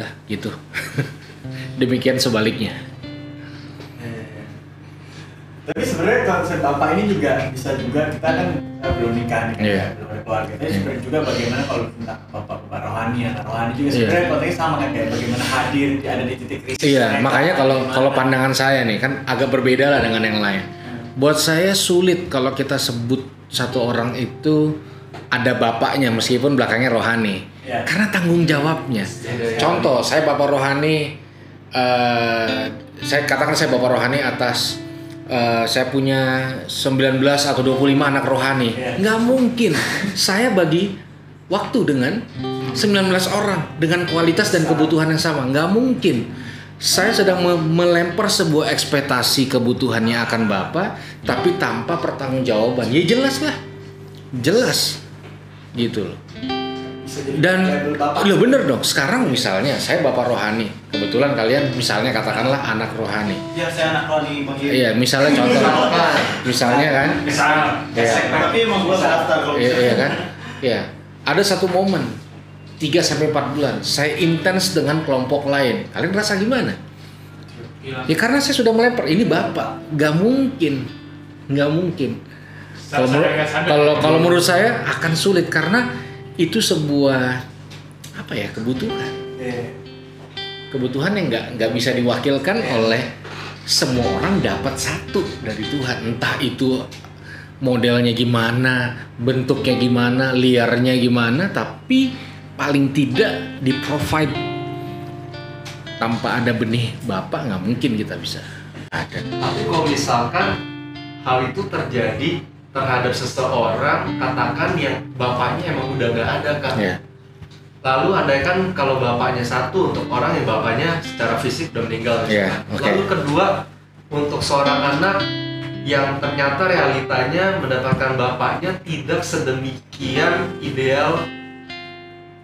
dah gitu demikian sebaliknya Tapi sebenarnya konsep bapak ini juga bisa juga kita kan eh, belum nikah nih kan, Iya. belum ada keluarga. Tapi Iya. sebenarnya juga bagaimana kalau tentang bapak bapak rohani anak rohani juga Iya. sebenarnya konteksnya sama kan kayak bagaimana hadir ada di titik krisis. Iya, mereka, makanya kalau bagaimana- kalau pandangan saya nih kan agak berbeda lah dengan yang lain. Buat saya sulit kalau kita sebut satu orang itu ada bapaknya meskipun belakangnya rohani. Iya. Karena tanggung jawabnya. Contoh, saya bapak rohani eh saya katakan saya bapak rohani atas eh, saya punya 19 atau 25 anak rohani. Iya. Nggak mungkin saya bagi waktu dengan 19 orang dengan kualitas dan kebutuhan yang sama. Nggak mungkin. Saya sedang me- melempar sebuah ekspektasi kebutuhannya akan Bapak, tapi tanpa pertanggungjawaban. Ya jelas lah. Jelas. Gitu loh. Dan lo bener dong. Sekarang misalnya saya bapak rohani, kebetulan kalian misalnya katakanlah anak rohani. Ya saya anak rohani. Iya, misalnya contoh, misalnya kan, Misal, Iya. Tapi emang gua daftar kalau iya, bisa. iya kan, iya. Ada satu momen 3 sampai 4 bulan saya intens dengan kelompok lain. Kalian rasa gimana? Ya karena saya sudah melempar. Ini bapak, nggak mungkin, nggak mungkin. Kalau kalau kalau menurut saya akan sulit karena itu sebuah apa ya kebutuhan. Iya. kebutuhan yang nggak nggak bisa diwakilkan oleh semua orang dapat satu dari Tuhan entah itu modelnya gimana bentuknya gimana liarnya gimana tapi paling tidak di provide tanpa ada benih bapak nggak mungkin kita bisa ada Tapi kalau misalkan hal itu terjadi terhadap seseorang, katakan yang bapaknya emang udah nggak ada kan. ya Lalu andaikan kalau bapaknya satu untuk orang yang bapaknya secara fisik udah meninggal misalkan. oke. Lalu kedua untuk seorang anak yang ternyata realitanya mendapatkan bapaknya tidak sedemikian ideal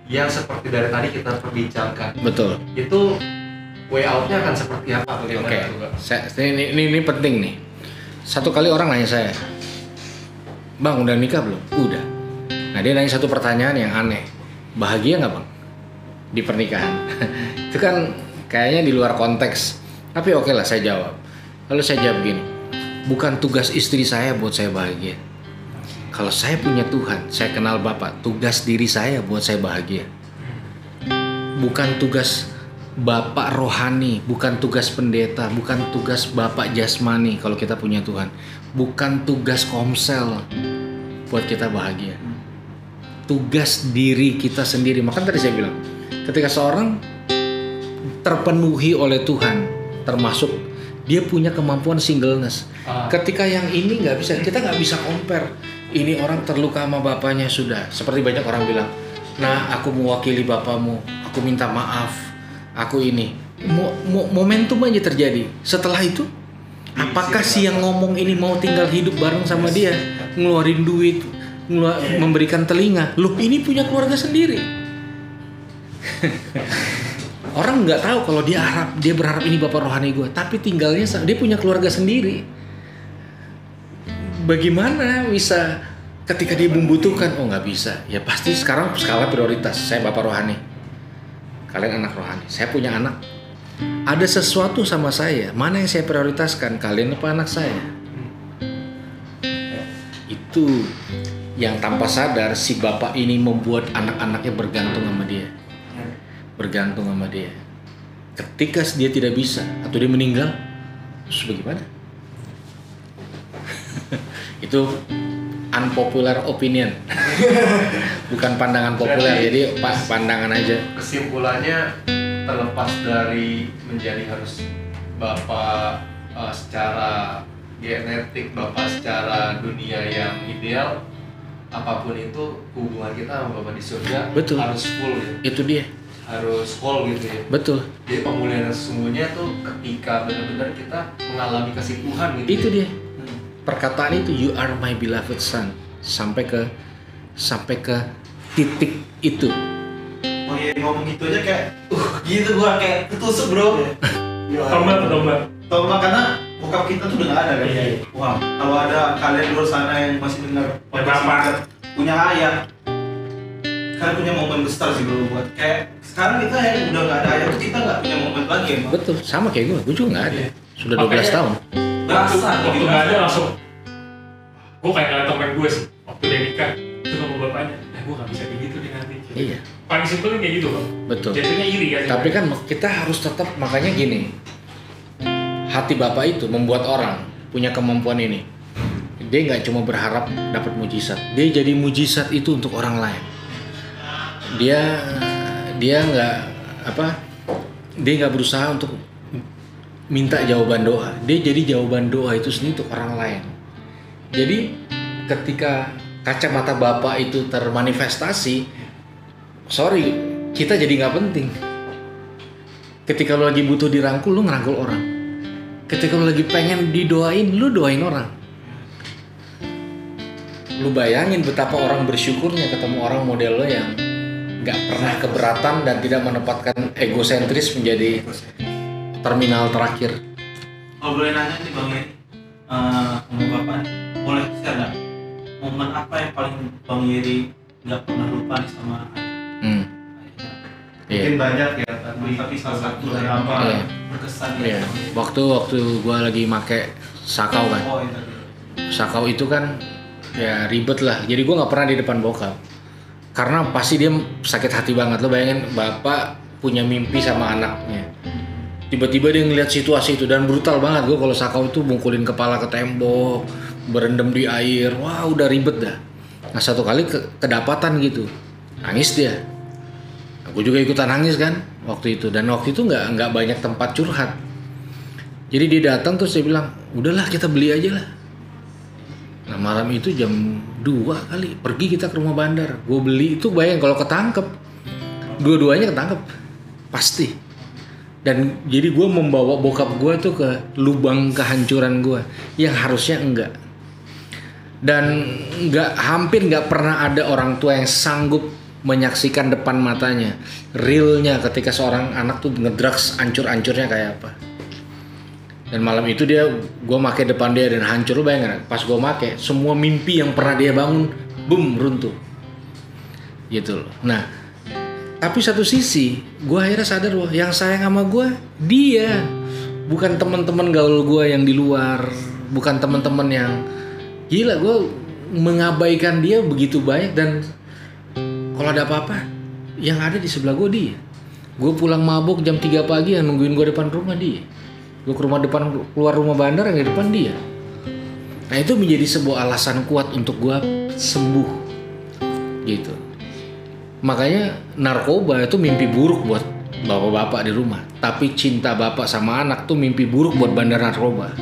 yang seperti dari tadi kita perbincangkan. betul Itu way out-nya akan seperti apa bagaimana saya, ini, ini ini penting nih. Satu kali orang nanya saya, bang udah nikah belum? Udah. Nah dia nanya satu pertanyaan yang aneh, bahagia nggak bang di pernikahan? Itu kan kayaknya di luar konteks. Tapi oke lah saya jawab. Lalu saya jawab gini, bukan tugas istri saya buat saya bahagia. Kalau saya punya Tuhan, saya kenal Bapak, tugas diri saya buat saya bahagia bukan tugas bapak rohani, bukan tugas pendeta, bukan tugas bapak jasmani kalau kita punya Tuhan. Bukan tugas komsel buat kita bahagia. Tugas diri kita sendiri. Maka tadi saya bilang, ketika seorang terpenuhi oleh Tuhan, termasuk dia punya kemampuan singleness. Ah. Ketika yang ini nggak bisa, kita nggak bisa compare. Ini orang terluka sama bapaknya sudah. Seperti banyak orang bilang, nah aku mewakili bapamu, aku minta maaf, aku ini. Mo- mo- momentum aja terjadi. Setelah itu, apakah si yang ngomong ini mau tinggal hidup bareng sama dia, ngeluarin duit, ngelu- memberikan telinga? Loh, ini punya keluarga sendiri. Orang nggak tahu kalau dia harap dia berharap ini bapak rohani gue, tapi tinggalnya dia punya keluarga sendiri. Bagaimana bisa ketika dia membutuhkan? Oh nggak bisa. Ya pasti sekarang skala prioritas. Saya bapak rohani, kalian anak rohani. Saya punya anak. Ada sesuatu sama saya. Mana yang saya prioritaskan? Kalian apa anak saya? Itu yang tanpa sadar si bapak ini membuat anak-anaknya bergantung sama dia bergantung sama dia. Ketika dia tidak bisa atau dia meninggal, terus bagaimana? itu unpopular opinion, bukan pandangan populer. Berarti- Jadi pa- pandangan aja. kesimpulannya terlepas dari menjadi harus bapak eh, secara genetik bapak secara dunia yang ideal apa pun itu hubungan kita sama bapak di surga Betul. harus full ya Itu dia, harus whole gitu ya betul. jadi pemulihan sesungguhnya tuh ketika benar-benar kita mengalami kasih Tuhan gitu Itu ya. dia. Perkataan itu you are my beloved son sampai ke sampai ke titik itu. Oh iya ngomong gitu aja kayak uh gitu gua kayak ketusuk bro. Tombak atau tombak? Tombak karena bokap kita tuh udah gak ada kan. Iya. Wah kalau ada kalian di luar sana yang masih dengar Ya, Bapak. punya ayah kalian punya momen besar sih bro buat kayak sekarang kita yang udah nggak ada ayah tuh kita nggak punya momen lagi ya Bang. betul sama kayak gue gue juga nggak ada sudah 12 Makanya- tahun berasa waktu gitu. nggak ada langsung gue kayak ngeliat temen gue sih waktu dia nikah itu sama bapaknya eh gue gak bisa kayak gitu deh nanti. Iya. Paling simpel kayak gitu bang. Betul. Jatuhnya iri kan. Tapi kan kita harus tetap makanya gini hati bapak itu membuat orang punya kemampuan ini. Dia nggak cuma berharap dapat mujizat dia jadi mujizat itu untuk orang lain. Dia dia nggak apa dia nggak berusaha untuk minta jawaban doa. Dia jadi jawaban doa itu sendiri untuk orang lain. Jadi ketika kacamata bapak itu termanifestasi sorry kita jadi nggak penting. Ketika lo lagi butuh dirangkul lu ngerangkul orang. Ketika lo lagi pengen didoain lu doain orang. Lu bayangin betapa orang bersyukurnya ketemu orang model lo yang nggak pernah keberatan dan tidak menempatkan egosentris menjadi terminal terakhir. Kalau boleh nanya nih bang Yeri eh, sama bapak boleh share nggak? Momen apa yang paling bang Yeri nggak pernah lupa nih sama ayah? hmm. iya. Mungkin banyak ya, tapi tapi salah satu yang Iya. paling berkesan ya. Iya. Waktu waktu gua lagi make sakau kan? Oh itu sakau itu kan ya ribet lah. Jadi gue nggak pernah di depan bokap. Karena pasti dia sakit hati banget. Lo bayangin bapak punya mimpi sama anaknya tiba-tiba dia ngeliat situasi itu dan brutal banget. Gue kalau sakau itu bungkulin kepala ke tembok berendam di air. Wah udah ribet dah. Nah satu kali ke- kedapatan gitu. Nangis dia. Aku juga ikutan nangis kan waktu itu. Dan waktu itu nggak nggak banyak tempat curhat. Jadi dia datang terus dia bilang udahlah kita beli aja lah. Nah malam itu jam 2 kali pergi kita ke rumah bandar. Gue beli itu bayang kalau ketangkep, dua-duanya ketangkep. Pasti. Dan jadi gue membawa bokap gue tuh ke lubang kehancuran gue yang harusnya enggak. Dan nggak hampir nggak pernah ada orang tua yang sanggup menyaksikan depan matanya realnya ketika seorang anak tuh ngedrugs ancur-ancurnya kayak apa dan malam itu dia gue make depan dia dan hancur nggak? pas gue make semua mimpi yang pernah dia bangun boom runtuh gitu loh nah tapi satu sisi gue akhirnya sadar wah yang sayang sama gue dia. Bukan teman-teman gaul gue yang di luar bukan teman-teman yang gila gue mengabaikan dia begitu banyak dan kalau ada apa-apa yang ada di sebelah gue dia. Gue pulang mabuk jam 3 pagi yang nungguin gue depan rumah dia. Gue ke rumah depan keluar rumah bandar yang di depan dia. Nah itu menjadi sebuah alasan kuat untuk gue sembuh gitu makanya narkoba itu mimpi buruk buat bapak-bapak di rumah tapi cinta bapak sama anak tuh mimpi buruk buat bandar narkoba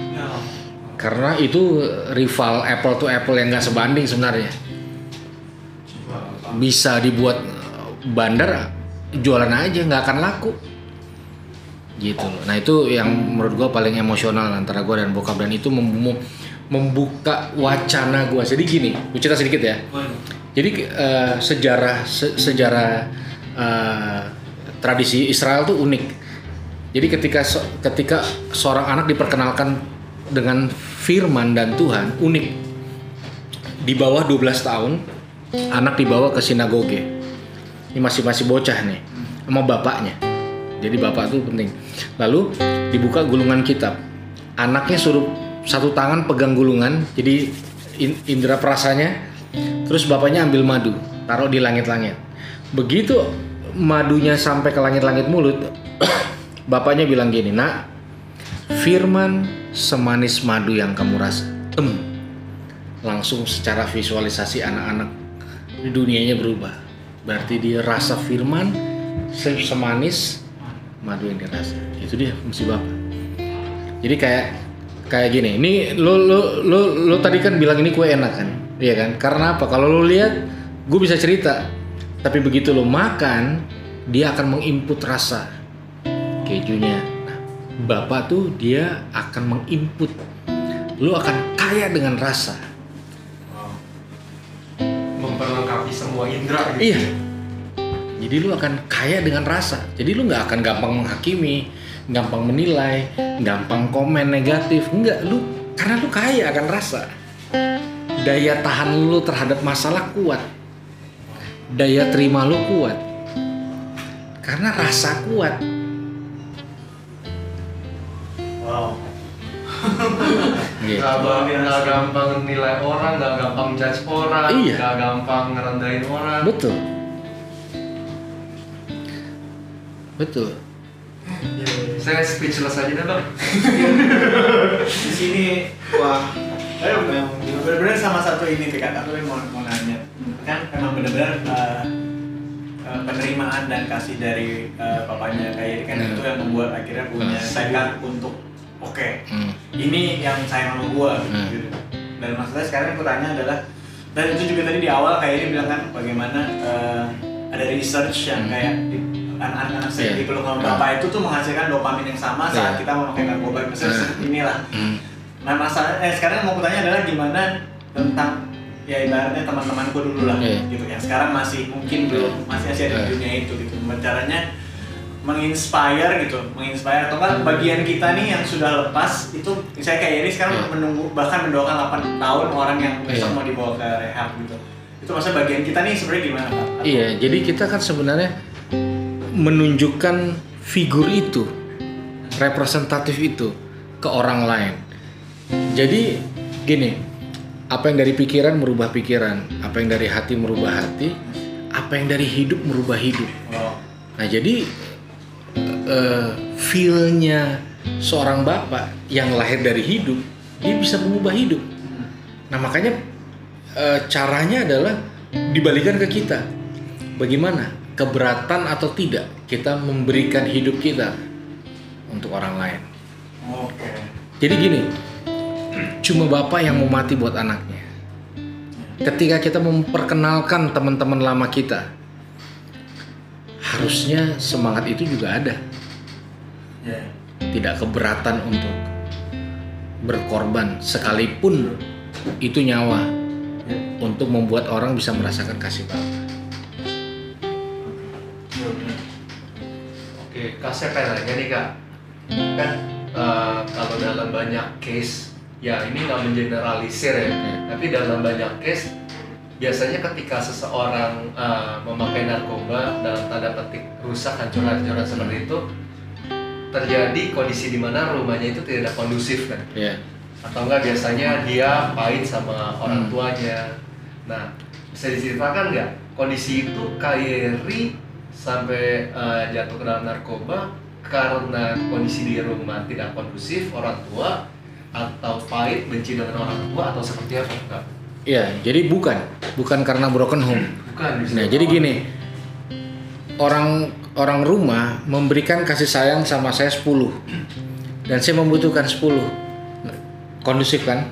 karena itu rival apple to apple yang gak sebanding sebenarnya bisa dibuat bandar jualan aja nggak akan laku gitu loh. Nah itu yang menurut gue paling emosional antara gue dan bokap dan itu mem- mem- membuka wacana gue. Jadi gini, gue cerita sedikit ya. Jadi eh, sejarah se- sejarah eh, tradisi Israel tuh unik. Jadi ketika se- ketika seorang anak diperkenalkan dengan firman dan Tuhan unik. Di bawah 12 tahun anak dibawa ke sinagoge. Ini masih masih bocah nih sama bapaknya. Jadi bapak tuh penting. Lalu dibuka gulungan kitab. Anaknya suruh satu tangan pegang gulungan. Jadi in- indera perasanya Terus bapaknya ambil madu, taruh di langit-langit. Begitu madunya sampai ke langit-langit mulut, bapaknya bilang gini, "Nak, firman semanis madu yang kamu rasa." Tem. Langsung secara visualisasi anak-anak dunianya berubah. Berarti dia rasa firman se- semanis madu yang dirasa. Itu dia fungsi bapak. Jadi kayak kayak gini. Ini lo lo lo lo tadi kan bilang ini kue enak kan? Iya kan? Karena apa? Kalau lo lihat, gue bisa cerita. Tapi begitu lo makan, dia akan menginput rasa kejunya. Nah, bapak tuh dia akan menginput. Lo akan kaya dengan rasa. memperlengkapi semua indera gitu. Iya. Jadi lu akan kaya dengan rasa. Jadi lu nggak akan gampang menghakimi, gampang menilai, gampang komen negatif. Enggak, lu karena lu kaya akan rasa. Daya tahan lu terhadap masalah kuat. Daya terima lu kuat. Karena rasa kuat. Wow. Gitu. Gak, gampang nilai orang, gak gampang judge orang, Iya. gak gampang ngerendahin orang. Betul. Betul. Saya speechless aja deh bang. di sini wah Ayo, benar-benar sama satu ini Tika, aku mau, mau nanya Kan emang benar-benar uh, uh, penerimaan dan kasih dari uh, papanya kayak kan Hmm. itu yang membuat akhirnya punya Hmm. tekad untuk oke Hmm. ini yang sayang sama gua Hmm. gitu. Dan maksudnya sekarang yang aku tanya adalah dan itu juga tadi di awal kayak ini bilang kan bagaimana uh, ada research yang Hmm. kayak di anak-anak saya Iya. di peluk Hmm. bapak itu tuh menghasilkan dopamin yang sama saat Iya. kita memakai narkoba misalnya Hmm. seperti inilah. Hmm. Nah masalah eh sekarang yang mau kutanya adalah gimana tentang ya ibaratnya teman-temanku dulu lah Iya. gitu yang sekarang masih mungkin belum masih masih ada di Iya. dunia itu gitu caranya menginspire gitu menginspire atau kan bagian kita nih yang sudah lepas itu misalnya kayak ini sekarang Iya. menunggu bahkan mendoakan 8 tahun orang yang besok Iya. mau dibawa ke rehab gitu itu maksudnya bagian kita nih sebenarnya gimana pak? Atau- Iya, jadi kita kan sebenarnya menunjukkan figur itu, representatif itu ke orang lain. Jadi gini, apa yang dari pikiran merubah pikiran, apa yang dari hati merubah hati, apa yang dari hidup merubah hidup. Wow. Nah jadi eh, feel-nya seorang bapak yang lahir dari hidup, dia bisa mengubah hidup. Nah makanya eh, caranya adalah dibalikan ke kita. Bagaimana keberatan atau tidak kita memberikan hidup kita untuk orang lain. Oke. Jadi gini, cuma bapak yang mau mati buat anaknya. Ketika kita memperkenalkan teman-teman lama kita, harusnya semangat itu juga ada. Ya. Tidak keberatan untuk berkorban sekalipun itu nyawa Ya. untuk membuat orang bisa merasakan kasih bapak. Oke, kak saya pengen nanya nih kak, kan eh, kalau dalam banyak case, ya ini nggak mengeneralisir ya, Hmm. tapi dalam banyak case biasanya ketika seseorang eh, memakai narkoba dalam tanda petik rusak hancur-hancuran seperti itu terjadi kondisi di mana rumahnya itu tidak kondusif kan Ya, atau enggak biasanya dia pahit sama orang Hmm. tuanya. Nah, bisa diceritakan nggak kondisi itu Kairi sampai eh, jatuh ke dalam narkoba karena kondisi di rumah tidak kondusif orang tua atau pahit benci dengan orang tua atau seperti apa enggak? ya. Jadi bukan, bukan karena broken home. Bukan. bisa Nah, jadi gini. Orang orang rumah memberikan kasih sayang sama saya 10. Dan saya membutuhkan 10. Kondusif kan?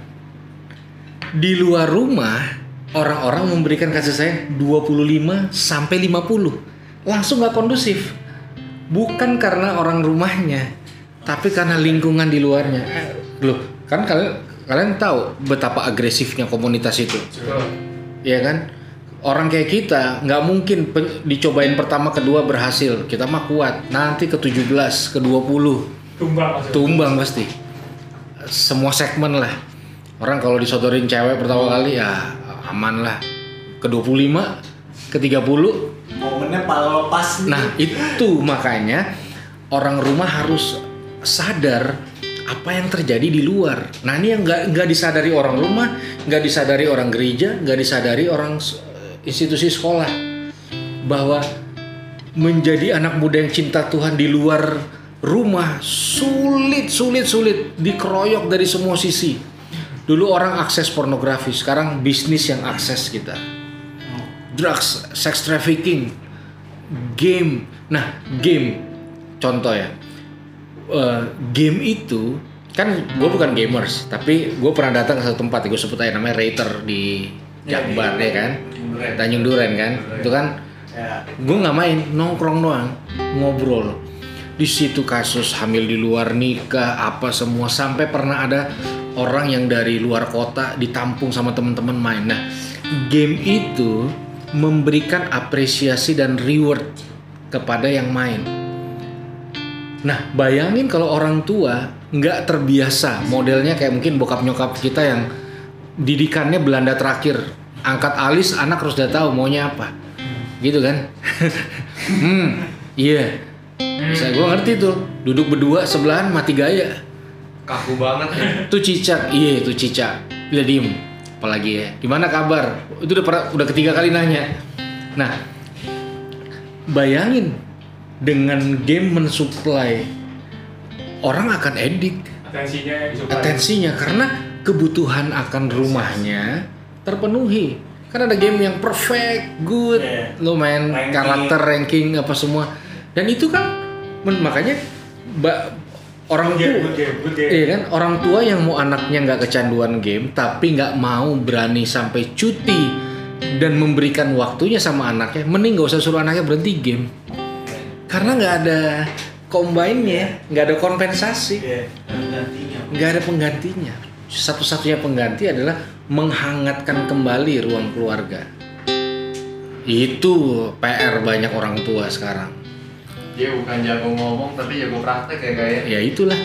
Di luar rumah orang-orang memberikan kasih sayang 25 sampai 50. Langsung nggak kondusif. Bukan karena orang rumahnya, tapi karena lingkungan di luarnya. Eh, Loh, kan kalian kalian tahu betapa agresifnya komunitas itu. Iya kan? Orang kayak kita nggak mungkin dicobain pertama kedua berhasil. Kita mah kuat. Nanti ke 17, ke 20 tumbang tumbang pasti. Semua segmen lah. Orang kalau disodorin cewek pertama kali ya aman lah. Ke 25, ke 30. Momennya pala lepas nih. Nah, itu makanya orang rumah harus sadar apa yang terjadi di luar. Nah, ini yang nggak disadari orang rumah, nggak disadari orang gereja, nggak disadari orang s- institusi sekolah bahwa menjadi anak muda yang cinta Tuhan di luar rumah sulit, sulit, sulit dikeroyok dari semua sisi. Dulu orang akses pornografi, sekarang bisnis yang akses kita. Drugs, sex trafficking, game. Nah, game contoh ya. Eh, game itu kan gue bukan gamers, tapi gue pernah datang ke satu tempat, gue sebut aja namanya Rater di Ya, di- Jakbar ya kan, Duren. Tanjung Duren kan, itu kan Ya. gue nggak main nongkrong doang ngobrol. Di situ kasus hamil di luar nikah apa semua sampai pernah ada orang yang dari luar kota ditampung sama teman-teman main. Nah game itu memberikan apresiasi dan reward kepada yang main nah bayangin kalau orang tua nggak terbiasa modelnya kayak mungkin bokap nyokap kita yang didikannya Belanda terakhir angkat alis anak harus udah tahu maunya apa gitu kan hmm Iya. Bisa gue ngerti tuh. Duduk berdua sebelahan mati gaya. Kaku banget ya. Tuh cicak. Iya, tuh cicak. Dia diem. Apalagi ya. Gimana kabar? Itu udah pernah- udah ketiga kali nanya. Nah, bayangin dengan game mensuplai orang akan edik Atensinya atensinya karena kebutuhan akan rumahnya terpenuhi. Kan ada game yang perfect, good, Iya. lo main Ranking. karakter ranking apa semua. Dan itu kan makanya ba- orang tua good game, good game. Iya kan orang tua yang mau anaknya nggak kecanduan game tapi nggak mau berani sampai cuti dan memberikan waktunya sama anaknya mending nggak usah suruh anaknya berhenti game karena nggak ada combine-nya nggak ada kompensasi. Iya. nggak ada penggantinya. Satu-satunya pengganti adalah menghangatkan kembali ruang keluarga. Itu PR banyak orang tua sekarang. Dia bukan jago ngomong tapi jago praktek ya kayak. ya itulah.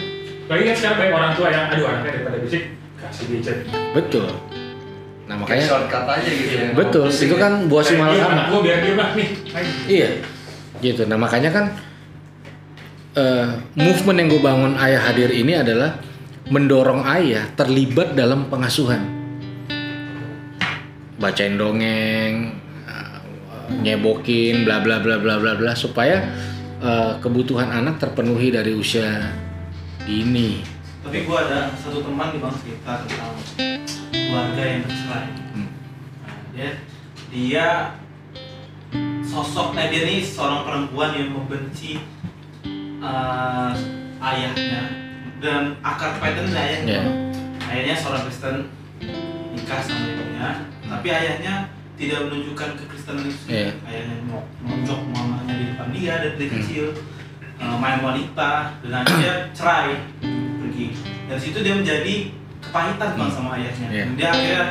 Kan sekarang banyak orang tua yang aduh anaknya daripada bisik kasih gadget. betul. Nah Kayak makanya shortcut aja gitu ya. betul itu kan buah si Kayak anak gua biar dia nih. Iya, gitu. Nah makanya kan eh, movement yang gue bangun ayah hadir ini adalah mendorong ayah terlibat dalam pengasuhan, bacain dongeng, eh, nyebokin, bla bla bla bla bla bla supaya eh, kebutuhan anak terpenuhi dari usia dini. tapi gua ada satu teman di bang cerita tentang keluarga yang bercerai Hmm. Nah, dia dia sosok dia ini seorang perempuan yang membenci eh, ayahnya dan akar dari ayahnya Ya. ayahnya seorang Kristen nikah sama ibunya tapi ayahnya tidak menunjukkan kekristenan itu Iya. ayahnya mau nonjok mamanya di depan dia dari Hmm. kecil eh, main wanita dan akhirnya cerai pergi dari situ dia menjadi kepahitan bang sama ayahnya. Dan dia akhirnya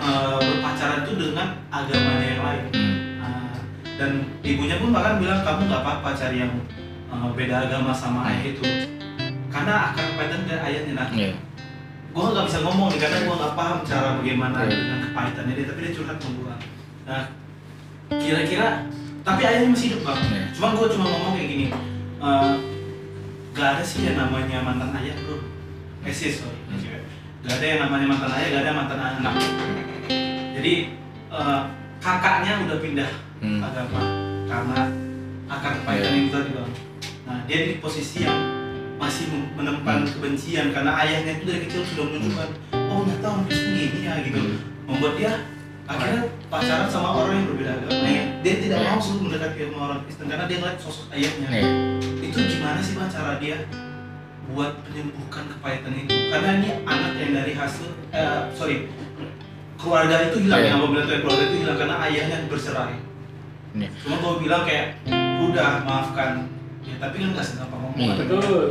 eh, berpacaran itu dengan agamanya yang lain Hmm. Dan ibunya pun bahkan bilang kamu nggak apa-apa cari yang uh, beda agama sama ayah itu karena akan kepahitan dari ayahnya nah Iya. gue nggak bisa ngomong nih karena gue nggak paham cara bagaimana Iya. dengan kepahitannya dia tapi dia curhat sama gue nah kira-kira tapi ayahnya masih hidup bang Iya. cuma gue cuma ngomong kayak gini uh, gak ada sih yang namanya mantan ayah bro eh sih sorry Hmm. gak ada yang namanya mantan ayah gak ada mantan anak jadi uh, kakaknya udah pindah Hmm. agama karena akan kepahitan Iya. itu tadi bang. Nah dia di posisi yang masih menempan Hmm. kebencian karena ayahnya itu dari kecil sudah menunjukkan oh ternyata orang Kristen gini ya gitu Hmm. membuat dia akhirnya pacaran sama orang yang berbeda agama yang dia tidak Iya. mau selalu mendekati sama orang Kristen karena dia ngeliat sosok ayahnya Iya. itu gimana sih bang cara dia buat menyembuhkan kepahitan itu karena ini anak yang dari hasil eh, sorry keluarga itu hilang yang apabila tuh keluarga itu hilang karena ayahnya bercerai Iya. cuma kalau bilang kayak udah maafkan ya tapi kan nggak segampang ngomong Iya. Betul.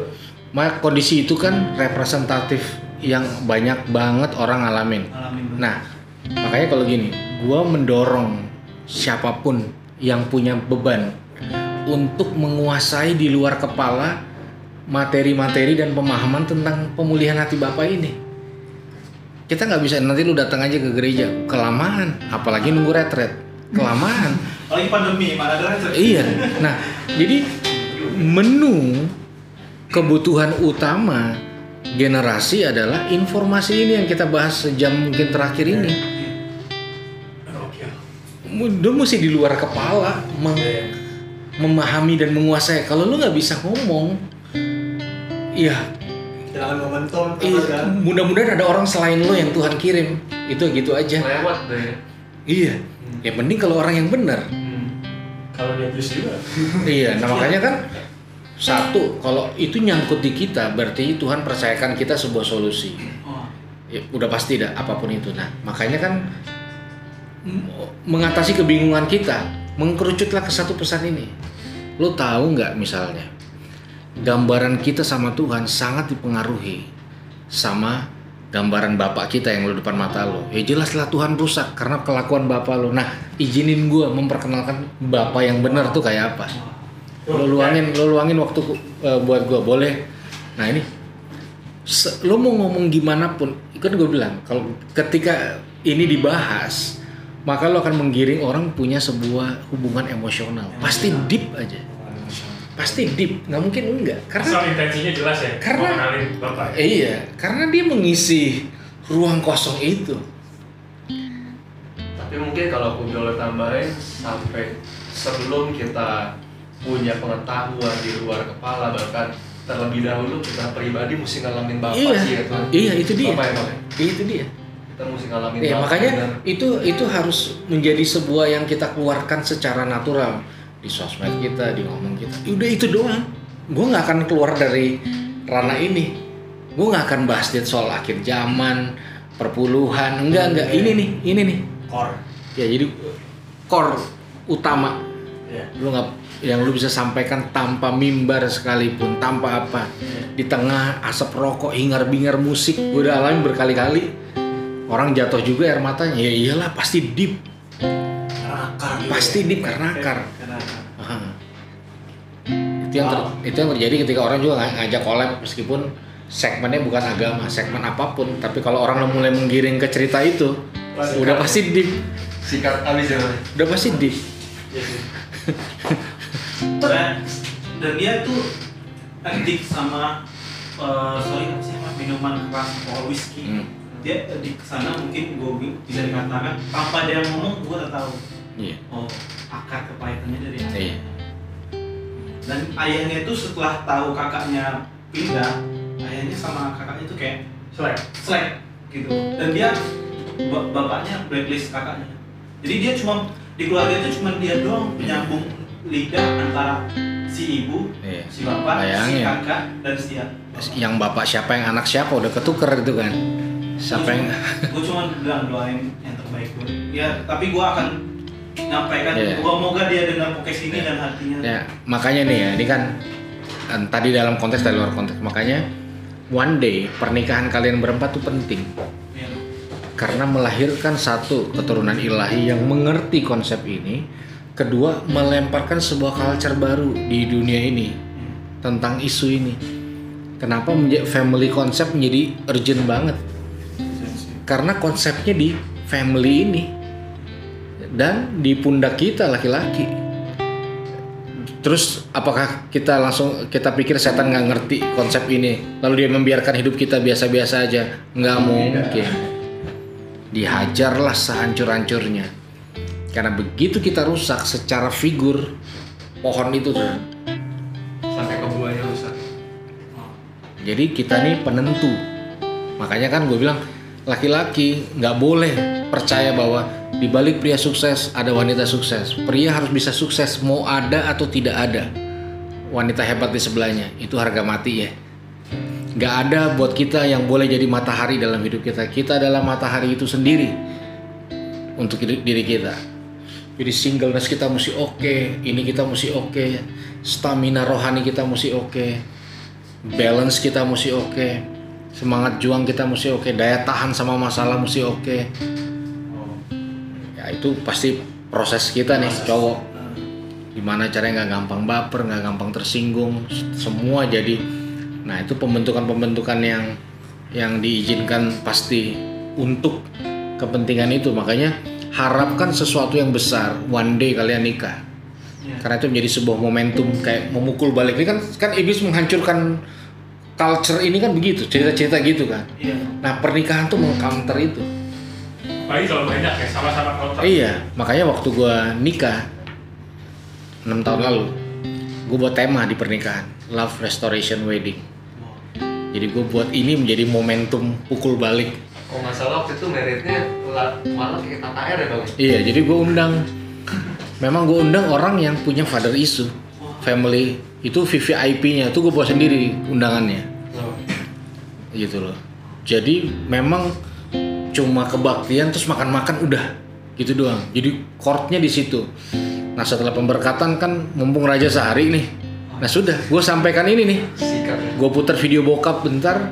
Maka kondisi itu kan representatif yang banyak banget orang alamin. Nah, makanya kalau gini, gua mendorong siapa pun yang punya beban untuk menguasai di luar kepala materi-materi dan pemahaman tentang pemulihan hati bapak ini. Kita nggak bisa nanti lu datang aja ke gereja kelamaan, apalagi nunggu retret kelamaan. apalagi pandemi mana ada kan Iya. Nah, jadi menu kebutuhan utama generasi adalah informasi ini yang kita bahas sejam mungkin terakhir ini. Oke. Lu mesti di luar kepala mem- memahami dan menguasai. Kalau lu nggak bisa ngomong, ya Jangan momentum iya, kan. mudah-mudahan ada orang selain lo yang Tuhan kirim. Itu gitu aja. Lewat deh. Iya. Ya penting kalau orang yang benar. Hmm. Kalau dia abuse juga. Iya, nah makanya kan satu kalau itu nyangkut di kita berarti Tuhan percayakan kita sebuah solusi. oh, Ya, udah pasti dah apa pun itu. Nah makanya kan mengatasi kebingungan kita mengkerucutlah ke satu pesan ini. Lo tahu nggak misalnya gambaran kita sama Tuhan sangat dipengaruhi sama gambaran bapak kita yang lo depan mata lo. Ya jelaslah Tuhan rusak karena kelakuan bapak lo. Nah izinin gue memperkenalkan bapak yang benar tuh kayak apa. Lo luangin lo luangin waktu uh, buat gua boleh? Nah ini. Se- lo mau ngomong gimana pun kan gue bilang kalau ketika ini dibahas maka lo akan menggiring orang punya sebuah hubungan emosional. Pasti deep aja pasti deep nggak mungkin enggak karena Asal intensinya jelas ya. Karena- bapak. ya? Iya karena dia mengisi ruang kosong itu Tapi mungkin kalau aku boleh tambahin sampai sebelum kita punya pengetahuan di luar kepala bahkan terlebih dahulu kita pribadi mesti ngalamin bapak iya sih ya iya itu dia Bapak ya Bang? itu dia Kita mesti ngalamin Iya bapak makanya benar. itu itu harus menjadi sebuah yang kita keluarkan secara natural di sosmed kita, di ngomong kita. Udah itu doang. Gue nggak akan keluar dari ranah ini. Gue nggak akan bahas dia soal akhir zaman, perpuluhan. Enggak enggak. Ini nih, ini nih. core Ya jadi core utama ya lu nggak yang lu bisa sampaikan tanpa mimbar sekalipun tanpa apa di tengah asap rokok hingar bingar musik gue udah alami berkali-kali orang jatuh juga air matanya ya iyalah pasti deep akar Pasti ya. deep karena akar. itu yang ter- itu yang terjadi ketika orang juga ng- ngajak collab meskipun segmennya bukan agama segmen apa pun tapi kalau orang mulai menggiring ke cerita itu Pasti udah kan. pasti deep sikat habis ya udah pasti deep Iya sih. dan, dan dia tuh addik sama eh, sorry apa sih minuman keras atau whisky Hmm. dia addik ke sana mungkin gue bisa dikatakan tanpa dia ngomong gue udah tahu iya. Oh akar kepahitannya dari ayah. iya. Dan ayahnya itu setelah tahu kakaknya pindah ayahnya sama kakaknya itu kayak Selek. slack gitu. Dan dia ba- bapaknya blacklist kakaknya. Jadi dia cuma di keluarga itu cuma dia doang penyambung lidah antara si ibu iya. si bapak si Bayangin. kakak dan si dia yang bapak siapa yang anak siapa udah ketuker itu kan? Siapa yang gue cuma bilang doain yang terbaik gue ya tapi gue akan nyampaikan. Iya. gua moga dia dengar podcast ini Iya. dan hatinya. Ya makanya nih ya ini kan kan tadi dalam konteks dari luar konteks. Makanya one day pernikahan kalian berempat tuh penting. Ya. karena melahirkan satu keturunan ilahi yang mengerti konsep ini. Kedua melemparkan sebuah culture baru di dunia ini tentang isu ini. Kenapa family konsep menjadi urgent banget? Karena konsepnya di family ini dan di pundak kita laki-laki. Terus apakah kita langsung kita pikir setan nggak ngerti konsep ini? Lalu dia membiarkan hidup kita biasa-biasa aja? Nggak mungkin. Dihajarlah sehancur-hancurnya. Karena begitu kita rusak secara figur pohon itu tuh. Sampai ke buahnya rusak. Jadi kita nih penentu. Makanya kan gue bilang laki-laki nggak boleh percaya bahwa di balik pria sukses ada wanita sukses. Pria harus bisa sukses mau ada atau tidak ada. Wanita hebat di sebelahnya itu harga mati ya. Nggak ada buat kita yang boleh jadi matahari dalam hidup kita. Kita adalah matahari itu sendiri untuk diri kita. Jadi singleness kita mesti oke, ini kita mesti oke, stamina rohani kita mesti oke, balance kita mesti oke, semangat juang kita mesti oke, daya tahan sama masalah mesti oke. Ya itu pasti proses kita nih cowok. Gimana caranya nggak gampang baper, nggak gampang tersinggung, semua jadi. Nah itu pembentukan-pembentukan yang yang diizinkan pasti untuk kepentingan itu. Makanya harapkan sesuatu yang besar. One day kalian nikah Ya. karena itu menjadi sebuah momentum kayak memukul balik ini kan kan iblis menghancurkan culture ini kan begitu cerita-cerita gitu kan Iya. nah pernikahan tuh mengcounter itu Apalagi kalau banyak ya sama-sama kontak. iya makanya waktu gua nikah 6 tahun lalu gue buat tema di pernikahan love restoration wedding jadi gue buat ini menjadi momentum pukul balik kalau nggak salah waktu itu meritnya la- malah kayak KKR ya bang iya jadi gue undang memang gue undang orang yang punya father issue family itu VVIP-nya tuh gue buat sendiri undangannya Oh. gitu loh. Jadi memang cuma kebaktian terus makan-makan udah gitu doang. Jadi courtnya di situ. Nah setelah pemberkatan kan mumpung raja sehari nih. Nah sudah, gue sampaikan ini nih. ya Gue putar video bokap bentar,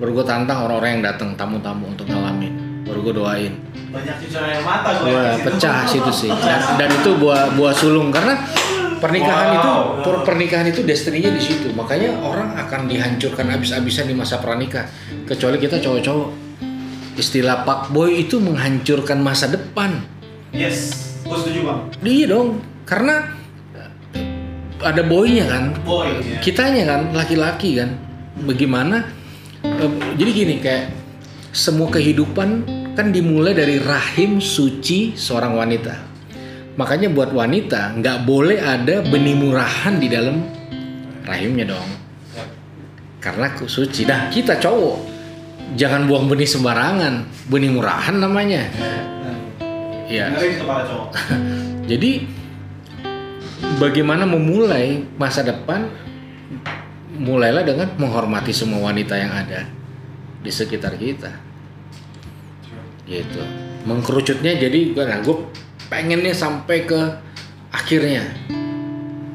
baru gue tantang orang-orang yang datang tamu-tamu untuk ngalamin. Baru gue doain. banyak cucuran air mata gue Gue pecah situ sih. Dan, dan itu buah buah sulung karena pernikahan Wow. itu per- pernikahan itu destininya di situ. Makanya orang akan dihancurkan habis-habisan di masa pranikah. Kecuali kita cowok-cowok. Istilah pak boy itu menghancurkan masa depan. yes gue setuju bang. Iya dong, karena ada boynya kan? Boy, ya. kitanya kan laki-laki kan? Bagaimana eh, jadi gini kayak semua kehidupan kan dimulai dari rahim suci seorang wanita. Makanya buat wanita nggak boleh ada benih murahan di dalam rahimnya dong. Karena suci. Dah kita cowok jangan buang benih sembarangan benih murahan namanya ya jadi bagaimana memulai masa depan mulailah dengan menghormati semua wanita yang ada di sekitar kita. Gitu. Mengkerucutnya jadi gue nah, gue pengennya sampai ke akhirnya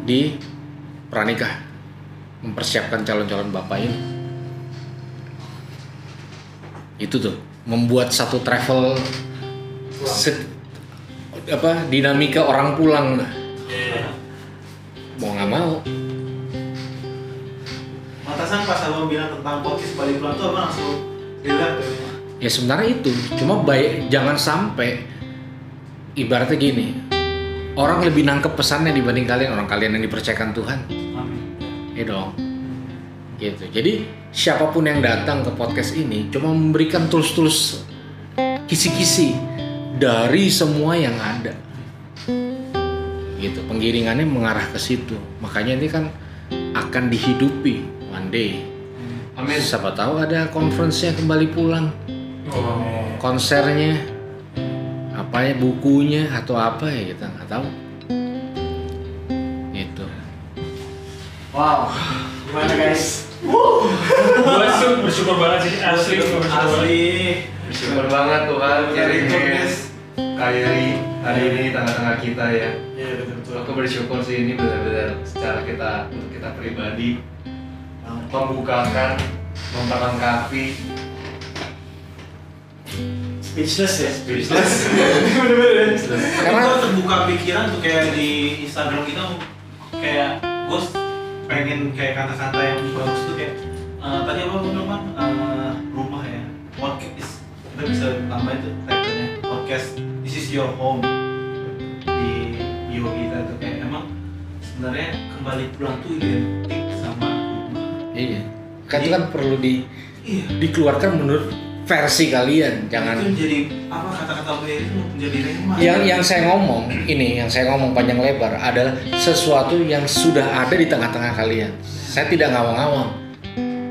di pranikah mempersiapkan calon-calon bapak ini. Itu tuh membuat satu travel se- apa dinamika orang pulang. Nah. mau nggak mau. Matasan pas abang bilang tentang podcast balik pulang tuh abang langsung bilang tuh. ya sebenarnya itu. Cuma baik jangan sampai ibaratnya gini orang lebih nangkep pesannya dibanding kalian orang kalian yang dipercayakan Tuhan. Ya dong. Gitu. Jadi siapa pun yang datang ke podcast ini cuma memberikan tools-tools kisi-kisi dari semua yang ada. Gitu penggiringannya mengarah ke situ. Makanya ini kan akan dihidupi one day. Amin. siapa tahu ada conference-nya kembali pulang. Oh. konsernya apa ya bukunya atau apa ya kita nggak tahu. Itu Wow, gimana guys? Gue sih bersyukur banget sih asli bersyukur banget. Asli. Bersyukur banget Tuhan kirimin podcast. Kairi hari ini di tengah-tengah kita ya. Iya betul betul. Aku bersyukur sih ini benar-benar secara kita untuk kita pribadi membukakan, memperlengkapi Speechless ya. Speechless. Bener-bener. Karena kita terbuka pikiran tuh kayak di Instagram kita kayak gue pengen kayak kata-kata yang bagus tuh kayak eh, tadi apa bilang Bang? Eh, rumah ya. Podcast kita bisa tambahin tuh tagline podcast this is your home. Di bio kita tuh kayak emang sebenarnya kembali pulang tuh identik sama rumah. Iya. Kan itu kan perlu di iya. dikeluarkan menurut versi kalian jangan. itu jadi apa kata-kata Mary itu menjadi remah yang yang saya ngomong ini yang saya ngomong panjang lebar adalah sesuatu yang sudah ada di tengah-tengah kalian. Saya tidak ngawang-ngawang.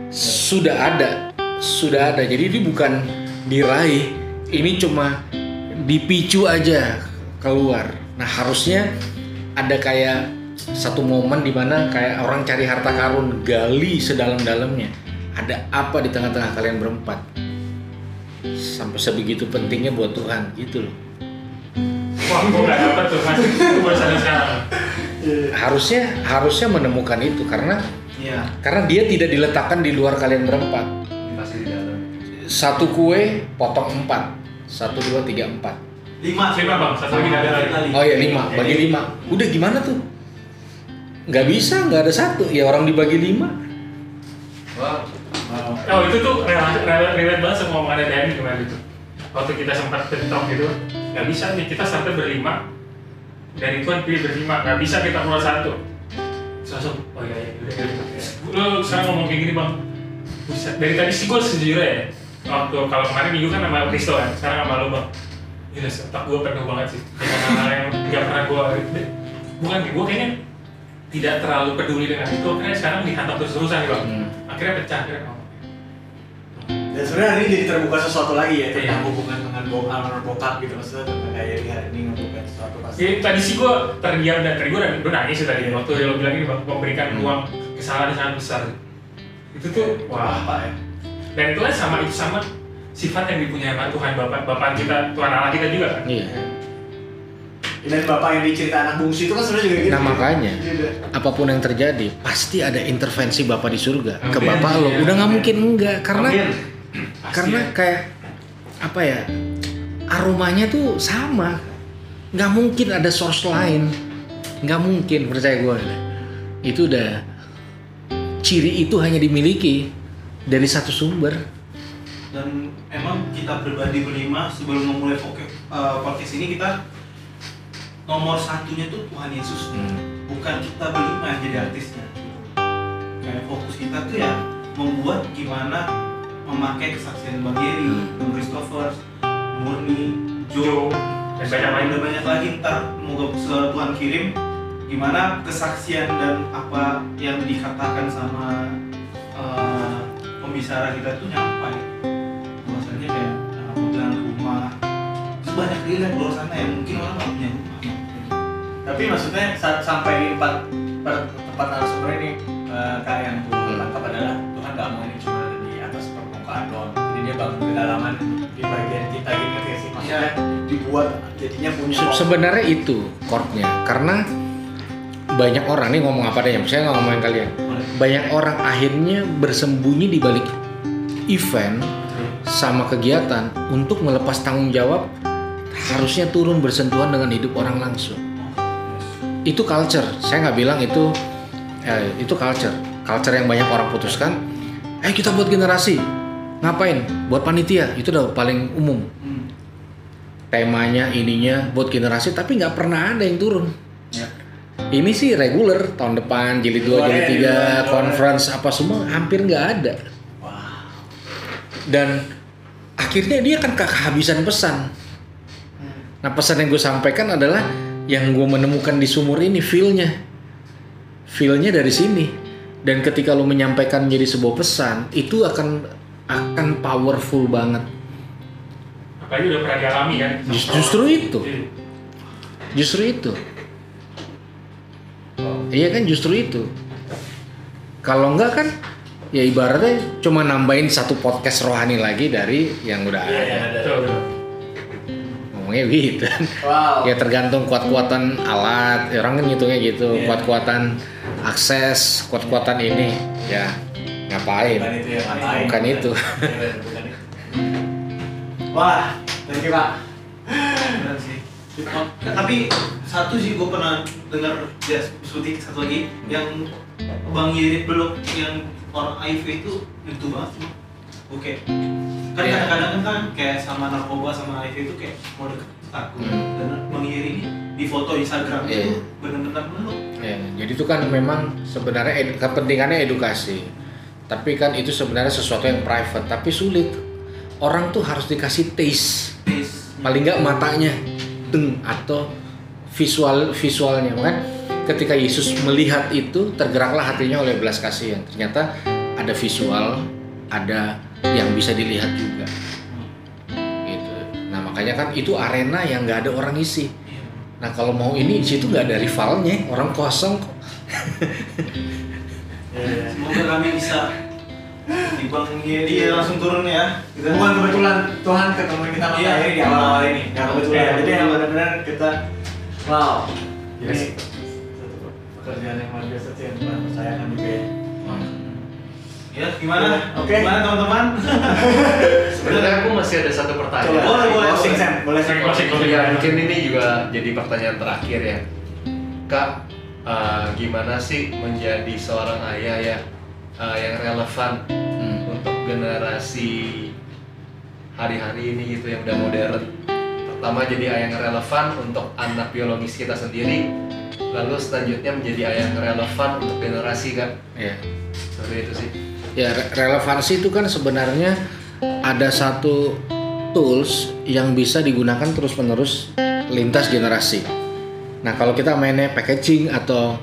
Sudah ada sudah ada. Jadi ini bukan diraih ini cuma dipicu aja keluar. Nah harusnya ada kayak satu momen di mana kayak orang cari harta karun gali sedalam-dalamnya. Ada apa di tengah-tengah kalian berempat sampai sebegitu pentingnya buat Tuhan gitu loh. Wah, gue gak dapet tuh mas. Gue baru sadar sekarang. harusnya harusnya menemukan itu karena iya. karena dia tidak diletakkan di luar kalian berempat. Pasti di dalam. satu kue potong empat. Satu dua tiga empat. Lima. Lima, Bang. Satu lagi ada lagi. oh ya lima. Bagi lima. Udah gimana tuh? Nggak bisa nggak ada satu. Ya orang dibagi lima. Wah, Oh itu tuh relate, relate, relate banget sama omongannya Danny kemarin itu. Waktu kita sempat bentrok gitu Gak bisa nih, kita sampai berlima Dan itu kan pilih berlima, gak bisa kita keluar satu. Langsung, oh iya iya, udah udah Lo sekarang ngomong kayak gini bang. Buset, dari tadi sih gue sejujurnya ya Waktu kalau kemarin minggu kan sama Kristo kan, sekarang sama lo bang. Gila, otak gue penuh banget sih Dengan hal yang gak pernah gue Bukan, gue kayaknya tidak terlalu peduli dengan itu Akhirnya sekarang dihantam terus-terusan nih bang. Hmm. Akhirnya pecah, akhirnya Dan sebenarnya hari ini jadi terbuka sesuatu lagi ya tentang Iya. hubungan dengan bokap sama bokap gitu maksudnya tentang kayak ini hari ini ngebuka sesuatu pasti. Ya, tadi sih gue terdiam dan tadi gue udah nangis sih tadi waktu lo bilang ini bang, memberikan ruang kesalahan yang sangat besar. Itu tuh wah. apa ya? Dan itu kan sama itu sama sifat yang dipunyai sama Tuhan Bapak Bapak kita Tuhan Allah kita juga kan. iya Dan bapak yang dicerita anak bungsu itu kan sebenarnya juga gitu. Nah, makanya. Gitu. apa pun yang terjadi pasti ada intervensi bapak di surga ke Amin. bapak lo Iya. udah nggak mungkin enggak karena Amin. Pasti karena ya. kayak apa ya aromanya tuh sama. Nggak mungkin ada source lain. Nggak mungkin percaya gue itu udah ciri itu hanya dimiliki dari satu sumber. Dan emang kita pribadi berlima sebelum memulai eh, podcast ini kita nomor satunya tuh Tuhan Yesus. Hmm. bukan kita berlima yang jadi artisnya. Kayak fokus kita tuh ya membuat gimana memakai kesaksian Bang Yeri, Hmm. Bang Christopher, Murni, Jo. Joe, dan banyak udah banyak lagi ntar moga Tuhan kirim gimana kesaksian dan apa yang dikatakan sama eh, pembicara kita tuh nyampai. Bahwasanya kayak eh, pegang rumah. Terus banyak di luar sana yang mungkin orang nggak punya rumah. Tapi maksudnya saat sampai di empat per, tempat narasumber ini eh, kak yang gue tangkap adalah dia bangun kedalaman di bagian kita gitu ya sih. Maksudnya dibuat jadinya punya. Se- sebenarnya itu chordnya karena banyak orang nih ngomong apa deh saya nggak ngomongin kalian. Banyak orang akhirnya bersembunyi di balik event sama kegiatan untuk melepas tanggung jawab harusnya turun bersentuhan dengan hidup orang langsung. Itu culture. Saya nggak bilang itu eh, itu culture. Culture yang banyak orang putuskan eh kita buat generasi ngapain buat panitia itu udah paling umum Hmm. temanya ininya buat generasi tapi nggak pernah ada yang turun Ya. ini sih reguler tahun depan jilid 2 Luar jilid ya, di 3 luar, di luar. conference apa semua hampir nggak ada dan akhirnya dia kan kehabisan pesan nah pesan yang gue sampaikan adalah yang gue menemukan di sumur ini feel-nya feel-nya dari sini dan ketika lo menyampaikan menjadi sebuah pesan itu akan akan powerful banget. Apalagi udah pernah dialami kan. Just- justru itu. Justru itu. Iya kan justru itu. Kalau enggak kan ya ibaratnya cuma nambahin satu podcast rohani lagi dari yang udah Iya, ada. betul. ngomongnya gitu. Wow. ya tergantung kuat-kuatan alat. Ya orang kan ngitungnya gitu. Iya. kuat-kuatan akses kuat-kuatan ini. Ya ngapain Bukan itu ya, ngapain. Bukan itu. Bukan itu. Wah, thank you pak. Benar sih. Tapi satu sih gue pernah dengar ya seperti satu lagi yang Bang Yeri belum yang orang HIV itu itu banget sih. Oke. Kan Iya. kadang-kadang kan kayak sama narkoba sama HIV itu kayak mau deket takut. Hmm. Dan Bang Yeri ini di foto Instagram Iya. itu benar-benar meluk. Ya, jadi itu kan memang sebenarnya edu- kepentingannya edukasi. Tapi kan itu sebenarnya sesuatu yang private, tapi sulit. Orang tuh harus dikasih taste, paling nggak matanya, deng atau visual visualnya. Kan ketika Yesus melihat itu tergeraklah hatinya oleh belas kasihan. Ternyata ada visual, ada yang bisa dilihat juga. Gitu. Nah makanya kan itu arena yang nggak ada orang isi. Nah kalau mau ini di situ nggak ada rivalnya, orang kosong kok. Iya, iya. Semoga kami bisa di Bang Yeri langsung turun ya. Kita Bukan kebetulan Tuhan ketemu kita sama Iya. Eri di awal-awal ini. Nggak kebetulan. Iya. Jadi yang benar-benar kita wow. Yes. Ini pekerjaan yang luar biasa sih yang Tuhan percayakan juga ya. Ya, gimana? Oke. Gimana teman-teman? Sebenarnya aku masih ada satu pertanyaan. Coba. Boleh, boleh, Closing boleh. Sam, boleh Sam. Closing, closing. Ya mungkin ini juga jadi pertanyaan terakhir ya. Kak, eh, gimana sih menjadi seorang ayah ya eh, yang relevan Hmm. untuk generasi hari-hari ini gitu yang udah modern. Pertama jadi ayah yang relevan untuk anak biologis kita sendiri, lalu selanjutnya menjadi ayah yang relevan untuk generasi kan. Ya. Seperti itu sih. Ya re- relevansi itu kan sebenarnya ada satu tools yang bisa digunakan terus-menerus lintas generasi. Nah kalau kita mainnya packaging atau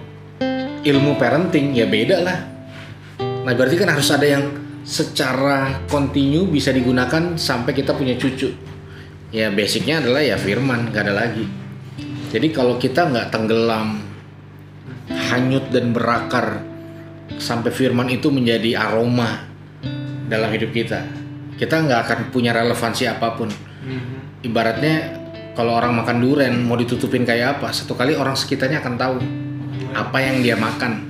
ilmu parenting ya beda lah. Nah berarti kan harus ada yang secara kontinu bisa digunakan sampai kita punya cucu. Ya basicnya adalah ya firman, gak ada lagi. Jadi kalau kita nggak tenggelam, hanyut dan berakar sampai firman itu menjadi aroma dalam hidup kita, kita nggak akan punya relevansi apa pun. Ibaratnya kalau orang makan duren mau ditutupin kayak apa, satu kali orang sekitarnya akan tahu apa yang dia makan.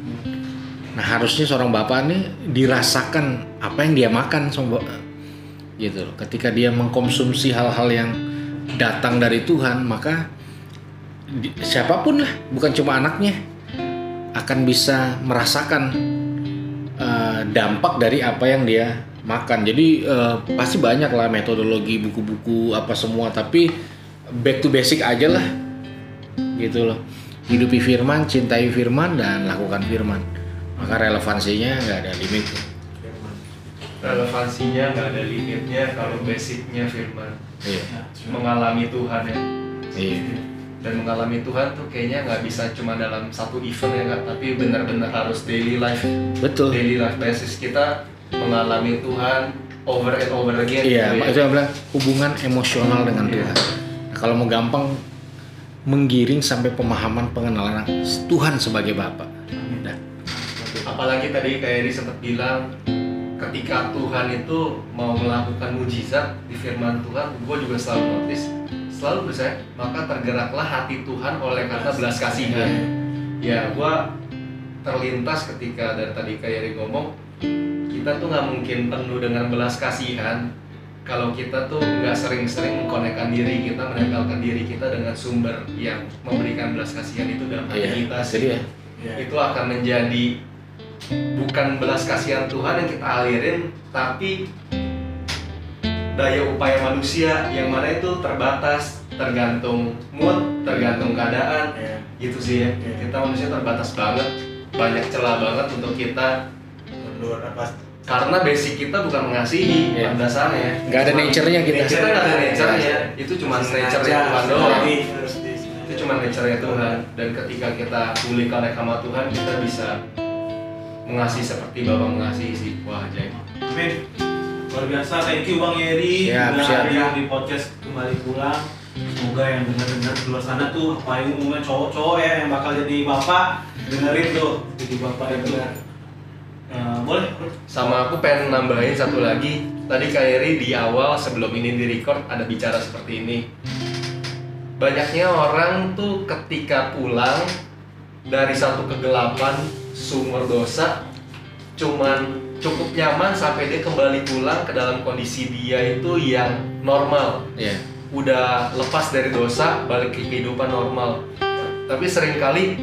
Nah harusnya seorang bapak nih dirasakan apa yang dia makan sama gitu. Ketika dia mengkonsumsi hal-hal yang datang dari Tuhan, maka siapa pun lah, bukan cuma anaknya, akan bisa merasakan eh, dampak dari apa yang dia makan. Jadi eh, pasti banyak lah metodologi buku-buku apa semua, tapi back to basic aja lah. gitu loh hidupi firman cintai firman dan lakukan firman maka relevansinya nggak ada limit Relevansinya nggak ada limitnya kalau basicnya firman. iya Mengalami Tuhan ya. iya Dan mengalami Tuhan tuh kayaknya nggak bisa cuma dalam satu event ya nggak, tapi benar-benar harus daily life. betul Daily life basis kita mengalami Tuhan over and over again. iya gitu ya. itu yang bilang hubungan emosional dengan Tuhan Nah, kalau mau gampang menggiring sampai pemahaman pengenalan Tuhan sebagai Bapa. Nah, apalagi tadi kayak Eri sempat bilang ketika Tuhan itu mau melakukan mujizat di firman Tuhan gue juga selalu notice selalu percaya maka tergeraklah hati Tuhan oleh karena belas kasihan ya gue terlintas ketika dari tadi kayak Eri ngomong kita tuh nggak mungkin penuh dengan belas kasihan kalau kita tuh nggak sering-sering mengkonekkan diri kita menempelkan diri kita dengan sumber yang memberikan belas kasihan itu dalam hati iya kita jadi ya Iya. itu akan menjadi bukan belas kasihan Tuhan yang kita alirin tapi daya upaya manusia yang mana itu terbatas tergantung mood tergantung keadaan Iya. gitu sih ya Iya. kita manusia terbatas banget banyak celah banget untuk kita Mundur apa? Karena basic kita bukan mengasihi Iya. pada dasarnya nggak ada nature-nya kita kita nggak ada nature-nya itu cuma nature Tuhan doang itu cuma nature Tuhan dan ketika kita pulih karena sama Tuhan kita bisa mengasihi seperti Bapak mengasihi sih wah ajaib Amin. Luar biasa, thank you Bang Yeri Siap, udah siap. hadir di podcast kembali pulang. Semoga yang dengar-dengar di luar sana tuh, apalagi umumnya cowok-cowok ya yang bakal jadi bapak, dengerin tuh jadi bapak itu. Eh, boleh, boleh. sama aku pengen nambahin satu lagi. Tadi Kak Eri di awal sebelum ini di record ada bicara seperti ini. Banyaknya orang tuh ketika pulang dari satu kegelapan sumber dosa cuman cukup nyaman sampai dia kembali pulang ke dalam kondisi dia itu yang normal. Iya. Udah lepas dari dosa balik ke kehidupan normal. Tapi sering kali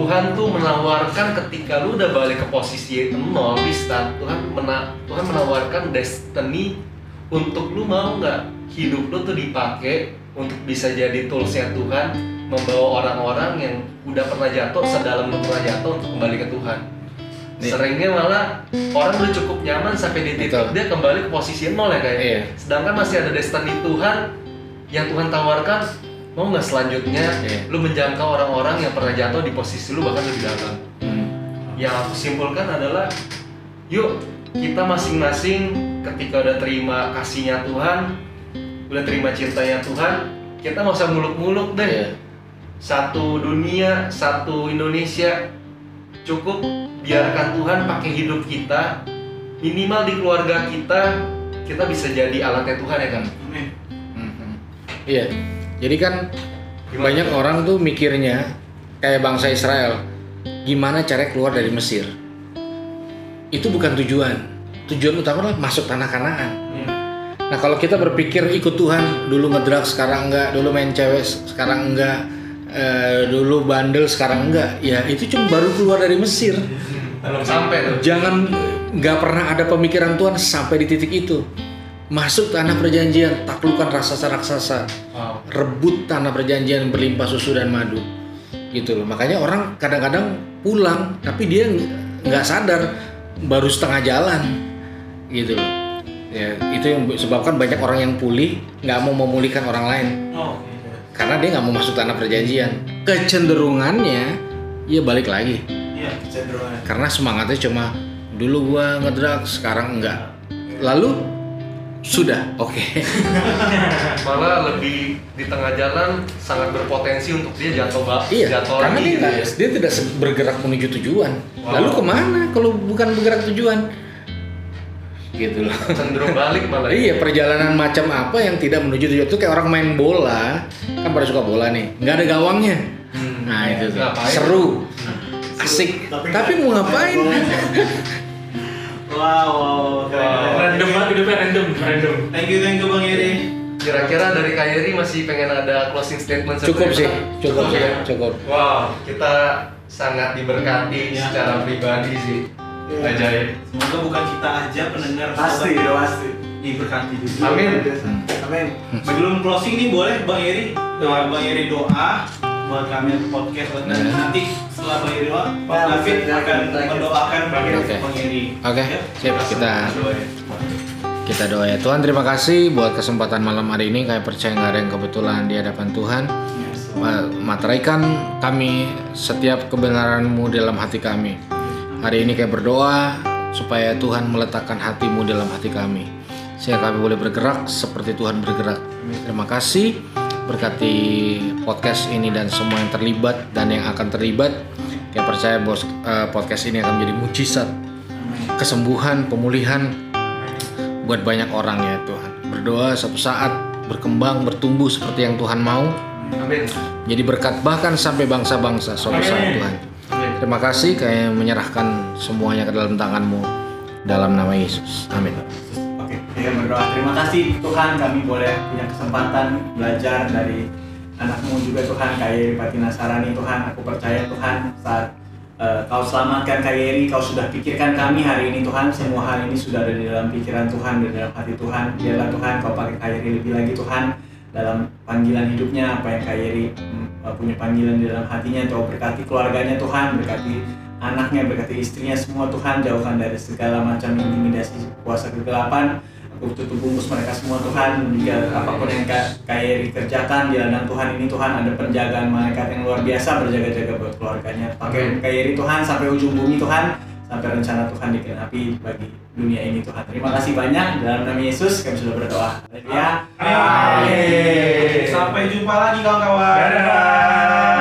Tuhan tuh menawarkan ketika lu udah balik ke posisi nol di start Tuhan mena Tuhan menawarkan destiny untuk lu mau nggak hidup lu tuh dipakai untuk bisa jadi toolsnya Tuhan membawa orang-orang yang udah pernah jatuh sedalam lu pernah jatuh untuk kembali ke Tuhan Nih. seringnya malah orang udah cukup nyaman sampai di titik Betul. dia kembali ke posisi nol ya kayak Iya. sedangkan masih ada destiny Tuhan yang Tuhan tawarkan mau nggak selanjutnya Iya. lu menjangkau orang-orang yang pernah jatuh di posisi lu bahkan lebih dalam Hmm. yang aku simpulkan adalah yuk kita masing-masing ketika udah terima kasihnya Tuhan udah terima cintanya Tuhan kita nggak usah muluk-muluk deh Iya. satu dunia satu Indonesia cukup biarkan Tuhan pakai hidup kita minimal di keluarga kita kita bisa jadi alatnya Tuhan ya kan Amin. Mhm. Iya. Jadi kan Gimana? banyak orang tuh mikirnya kayak bangsa Israel, gimana cara keluar dari Mesir? Itu bukan tujuan. Tujuan utama adalah masuk tanah Kanaan. Nah kalau kita berpikir ikut Tuhan, dulu ngedrak sekarang enggak, dulu main cewek sekarang enggak, eh, dulu bandel sekarang enggak, ya itu cuma baru keluar dari Mesir. belum sampai tuh Jangan nggak pernah ada pemikiran Tuhan sampai di titik itu. Masuk tanah perjanjian, taklukkan raksasa-raksasa, wow. rebut tanah perjanjian berlimpah susu dan madu. Gitu loh. Makanya orang kadang-kadang pulang tapi dia ng- nggak sadar baru setengah jalan. Gitu loh. Ya, itu yang sebabkan banyak orang yang pulih nggak mau memulihkan orang lain Oh, karena dia nggak mau masuk tanah perjanjian. Kecenderungannya ya balik lagi Iya. karena semangatnya cuma dulu gua ngedrak sekarang enggak lalu sudah. Oke. Malah lebih di tengah jalan sangat berpotensi untuk dia jatuh bak iya jatuh karena lagi. dia, gitu ya. dia tidak bergerak menuju tujuan. Wow. lalu ke mana kalau bukan bergerak tujuan? Gitu loh. Cenderung balik malah iya perjalanan macam apa yang tidak menuju tujuan? Itu kayak orang main bola. Kan pada suka bola nih. Nggak ada gawangnya. Hmm. nah itu tuh. Ngapain? seru. Asik. Tapi tapi, mau ngapain? Wow, wow, Wow. Random hidupnya random, random. Thank you, thank you Bang Yeri. kira-kira dari Kayeri masih pengen ada closing statement cukup sih cukup sih ya cukup wow kita sangat diberkati Ya. secara pribadi sih ajaib Semoga bukan kita aja pendengar Pasti, udah pasti. diberkati juga. Amin. Amin. Sebelum closing nih boleh Bang Yeri, doa Bang Yeri doa buat kami untuk podcast dan Nah. nanti setelah Bang Eri doa, Pak Ya, David ya, akan ya, mendoakan Bang Eri. Oke. Oke, Ya? siap kita ya. Kita doa ya Tuhan terima kasih buat kesempatan malam hari ini. Kayak percaya nggak ada yang kebetulan di hadapan Tuhan. Ma- materaikan kami setiap kebenaranmu dalam hati kami. Hari ini kayak berdoa supaya Tuhan meletakkan hatimu dalam hati kami. Sehingga kami boleh bergerak seperti Tuhan bergerak. Terima kasih. Berkati podcast ini dan semua yang terlibat dan yang akan terlibat. Kayak percaya bos eh, podcast ini akan menjadi mujizat. Kesembuhan pemulihan buat banyak orang ya Tuhan. Berdoa suatu saat berkembang, bertumbuh seperti yang Tuhan mau. Amin. Jadi berkat bahkan sampai bangsa-bangsa suatu saat Amin. Tuhan. Terima kasih kayak menyerahkan semuanya ke dalam tanganmu dalam nama Yesus. Amin. Oke, kita berdoa. Terima kasih Tuhan kami boleh punya kesempatan belajar dari anakmu juga Tuhan Yeri Pati Nasarani Tuhan. Aku percaya Tuhan saat eh, kau selamatkan Kak Yeri, kau sudah pikirkan kami hari ini Tuhan. Semua hal ini sudah ada di dalam pikiran Tuhan, di dalam hati Tuhan. Biarlah Tuhan kau pakai Kak Yeri lebih lagi Tuhan dalam panggilan hidupnya apa yang Kak Yeri mm, punya panggilan di dalam hatinya Kau berkati keluarganya Tuhan berkati anaknya berkati istrinya semua Tuhan jauhkan dari segala macam intimidasi kuasa kegelapan tutup bungkus mereka semua Tuhan jika apa pun yang Kak Kak Yeri kerjakan di ladang Tuhan ini Tuhan ada penjagaan malaikat yang luar biasa berjaga-jaga buat keluarganya. Pakai Yeri Tuhan sampai ujung bumi Tuhan. Sampai rencana Tuhan digenapi bagi dunia ini Tuhan. Terima kasih banyak dalam nama Yesus kami sudah berdoa. Amin. Sampai jumpa lagi kawan-kawan. Dadah.